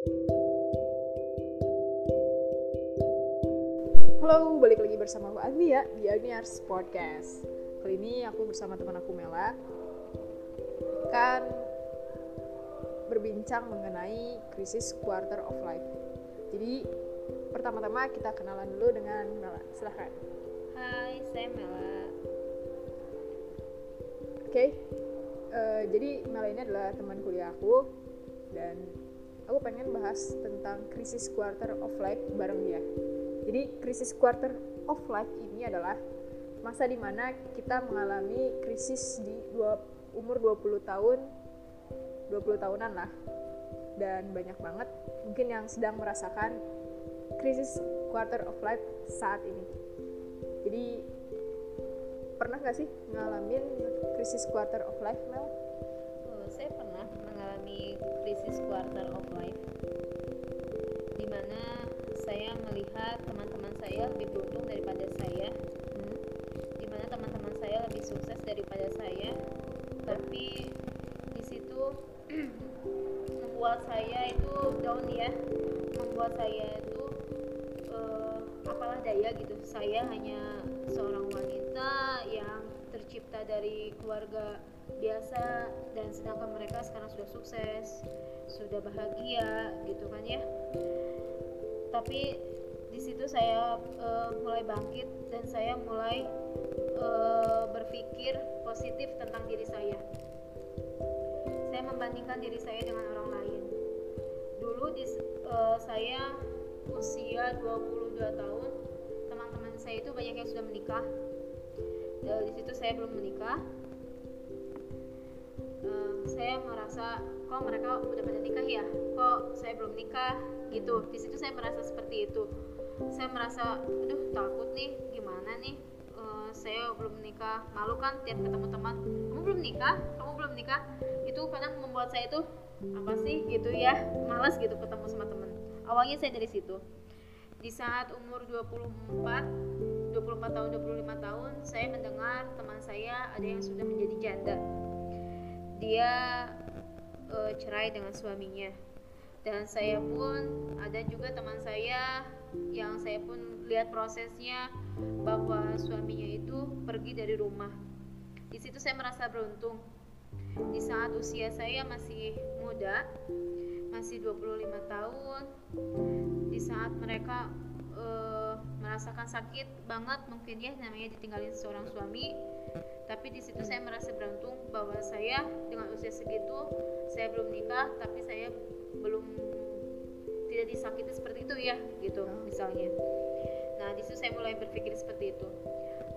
Halo, balik lagi bersama aku Agnia di Agniars Podcast. Kali ini aku bersama teman aku Mela akan berbincang mengenai krisis quarter of life. Jadi pertama-tama kita kenalan dulu dengan Mela. Silahkan. Hai, saya Mela. Oke, eh, jadi Mela ini adalah teman kuliah aku dan aku pengen bahas tentang krisis quarter of life bareng dia. Jadi krisis quarter of life ini adalah masa di mana kita mengalami krisis di dua, umur 20 tahun 20 tahunan lah dan banyak banget mungkin yang sedang merasakan krisis quarter of life saat ini jadi pernah gak sih ngalamin krisis quarter of life Mel? Oh, saya pernah mengalami krisis quarter of life. Di mana saya melihat teman-teman saya lebih beruntung daripada saya. Hmm? di mana teman-teman saya lebih sukses daripada saya. Tapi di situ membuat saya itu down ya. Membuat saya itu eh, apalah daya gitu. Saya hanya seorang wanita yang tercipta dari keluarga biasa dan sedangkan mereka sekarang sudah sukses sudah bahagia gitu kan ya. Tapi di situ saya eh, mulai bangkit dan saya mulai eh, berpikir positif tentang diri saya. Saya membandingkan diri saya dengan orang lain. Dulu di eh, saya usia 22 tahun teman-teman saya itu banyak yang sudah menikah Eh, di situ saya belum menikah. Eh, saya merasa kok mereka udah pada nikah ya? Kok saya belum nikah? Gitu. Di situ saya merasa seperti itu. Saya merasa aduh takut nih. Gimana nih? Eh, saya belum menikah malu kan tiap ketemu teman kamu belum nikah? Kamu belum nikah? Itu kadang membuat saya itu apa sih? Gitu ya. Malas gitu ketemu sama teman. Awalnya saya dari situ. Di saat umur 24 24 tahun 25 tahun saya mendengar teman saya ada yang sudah menjadi janda. Dia eh, cerai dengan suaminya. Dan saya pun ada juga teman saya yang saya pun lihat prosesnya bahwa suaminya itu pergi dari rumah. Di situ saya merasa beruntung. Di saat usia saya masih muda masih 25 tahun di saat mereka eh, merasakan sakit banget mungkin ya namanya ditinggalin seorang suami. Tapi di situ saya merasa beruntung bahwa saya dengan usia segitu saya belum nikah tapi saya belum tidak disakiti seperti itu ya gitu misalnya. Nah di situ saya mulai berpikir seperti itu.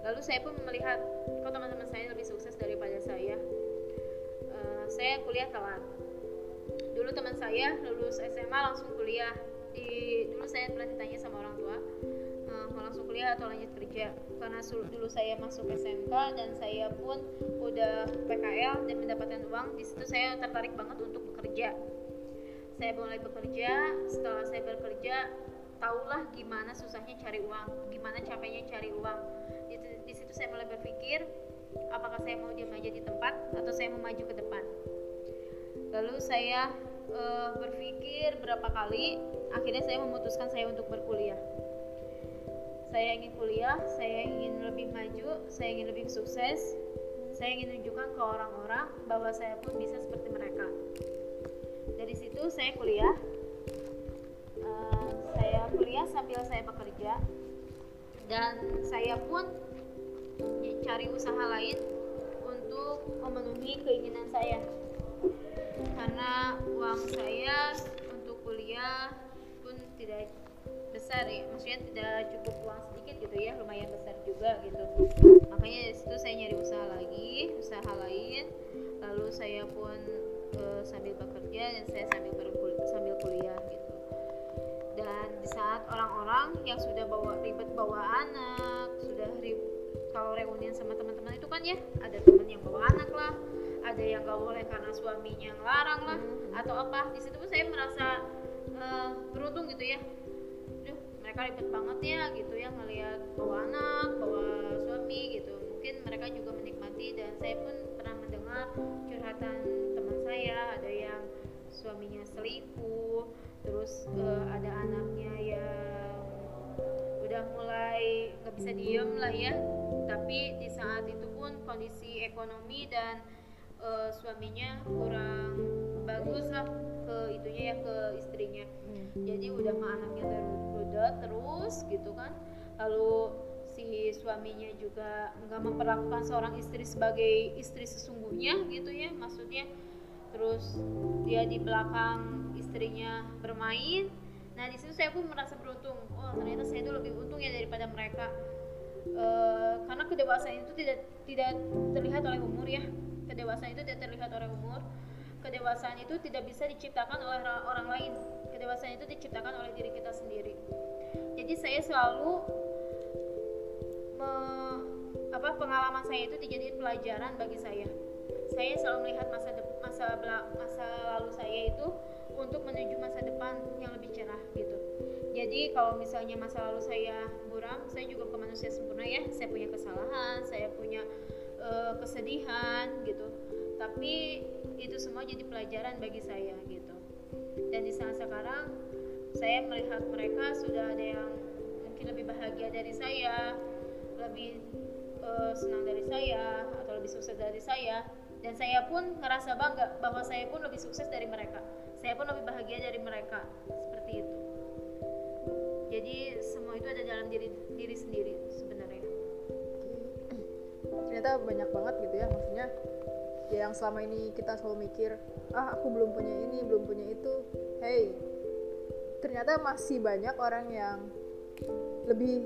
Lalu saya pun melihat kok teman-teman saya lebih sukses daripada saya. Eh, saya kuliah telat. Dulu teman saya lulus SMA langsung kuliah. Di dulu saya pernah ditanya sama orang tua mau langsung kuliah atau lanjut kerja. Karena dulu saya masuk SMK dan saya pun udah PKL dan mendapatkan uang di situ saya tertarik banget untuk bekerja. Saya mulai bekerja setelah saya bekerja tahulah gimana susahnya cari uang gimana capeknya cari uang. Di, di situ saya mulai berpikir apakah saya mau diam aja di tempat atau saya mau maju ke depan? Lalu saya eh, berpikir berapa kali akhirnya saya memutuskan saya untuk berkuliah saya ingin kuliah saya ingin lebih maju saya ingin lebih sukses. Saya ingin tunjukkan ke orang-orang bahwa saya pun bisa seperti mereka. Dari situ saya kuliah. Eh, saya kuliah sambil saya bekerja. Dan saya pun ny- cari usaha lain untuk memenuhi keinginan saya. Karena uang saya untuk kuliah pun tidak besar ya. Maksudnya tidak cukup uang sedikit gitu ya lumayan besar juga gitu. Makanya dari situ saya nyari usaha lagi usaha lain. Lalu saya pun eh, sambil bekerja dan saya sambil berkul- sambil kuliah gitu. Dan di saat orang-orang yang sudah bawa ribet bawa anak sudah kalau reunian sama teman-teman itu kan ya ada teman yang bawa anak lah ada yang gak boleh karena suaminya ngelarang lah atau apa. Di situ pun saya merasa eh, beruntung gitu ya mereka ribet banget ya gitu ya ngelihat bawa anak bawa suami gitu. Mungkin mereka juga menikmati dan saya pun pernah mendengar curhatan teman saya ada yang suaminya selingkuh terus uh, ada anaknya yang udah mulai nggak bisa diem lah ya. Tapi di saat itu pun kondisi ekonomi dan uh, suaminya kurang bagus lah ke itunya ya ke istrinya. Hmm. jadi udah mah anaknya terus gitu kan. Lalu si suaminya juga nggak memperlakukan seorang istri sebagai istri sesungguhnya gitu ya maksudnya. Terus dia di belakang istrinya bermain. Nah di situ saya pun merasa beruntung. Oh ternyata saya itu lebih untung ya daripada mereka. E, karena kedewasaan itu tidak tidak terlihat oleh umur ya. Kedewasaan itu tidak terlihat oleh umur kedewasaan itu tidak bisa diciptakan oleh orang lain. Kedewasaan itu diciptakan oleh diri kita sendiri. Jadi saya selalu me, apa pengalaman saya itu dijadikan pelajaran bagi saya. Saya selalu melihat masa de, masa masa lalu saya itu untuk menuju masa depan yang lebih cerah gitu. Jadi kalau misalnya masa lalu saya buram saya juga bukan manusia sempurna ya. Saya punya kesalahan saya punya uh, kesedihan gitu tapi itu semua jadi pelajaran bagi saya gitu. Dan di saat sekarang saya melihat mereka sudah ada yang mungkin lebih bahagia dari saya lebih uh, senang dari saya atau lebih sukses dari saya. Dan saya pun ngerasa bangga bahwa saya pun lebih sukses dari mereka. Saya pun lebih bahagia dari mereka seperti itu. Jadi semua itu ada dalam diri diri sendiri sebenarnya. Ternyata banyak banget gitu ya maksudnya ya yang selama ini kita selalu mikir ah aku belum punya ini belum punya itu. Hey ternyata masih banyak orang yang lebih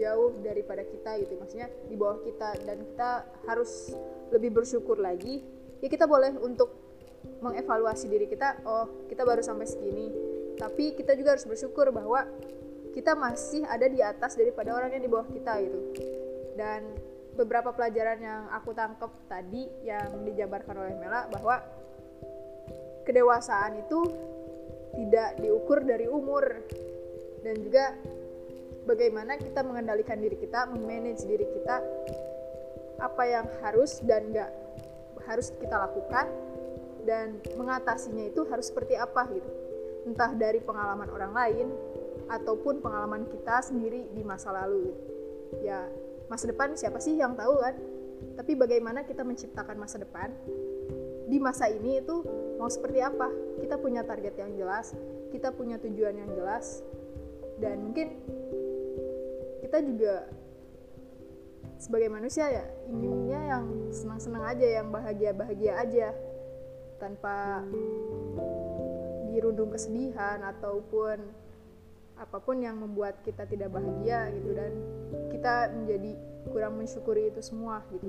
jauh daripada kita gitu. Maksudnya di bawah kita. Dan kita harus lebih bersyukur lagi. Ya kita boleh untuk mengevaluasi diri kita oh kita baru sampai segini. Tapi kita juga harus bersyukur bahwa kita masih ada di atas daripada orang yang di bawah kita gitu. Dan beberapa pelajaran yang aku tangkap tadi yang dijabarkan oleh Mela bahwa kedewasaan itu tidak diukur dari umur dan juga bagaimana kita mengendalikan diri kita, memanage diri kita, apa yang harus dan nggak harus kita lakukan, dan mengatasinya itu harus seperti apa gitu. Entah dari pengalaman orang lain ataupun pengalaman kita sendiri di masa lalu. Gitu. Ya masa depan siapa sih yang tahu kan? Tapi bagaimana kita menciptakan masa depan di masa ini itu mau seperti apa? Kita punya target yang jelas, kita punya tujuan yang jelas, dan mungkin kita juga sebagai manusia ya inginnya yang senang-senang aja yang bahagia-bahagia aja tanpa dirundung kesedihan ataupun apa pun yang membuat kita tidak bahagia gitu dan kita menjadi kurang mensyukuri itu semua gitu.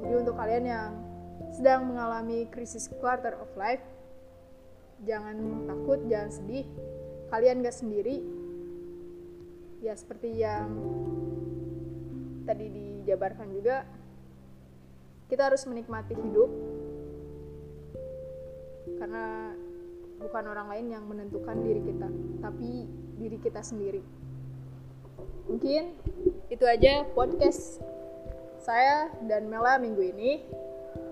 Jadi untuk kalian yang sedang mengalami krisis quarter of life jangan takut jangan sedih. Kalian gak sendiri. Ya seperti yang tadi dijabarkan juga kita harus menikmati hidup. Karena bukan orang lain yang menentukan diri kita tapi diri kita sendiri. Mungkin itu aja podcast saya dan Mela minggu ini.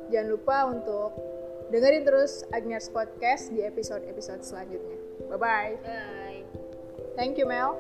Jangan lupa untuk dengerin terus Agnes Podcast di episode-episode selanjutnya. Bye bye, bye. thank you Mel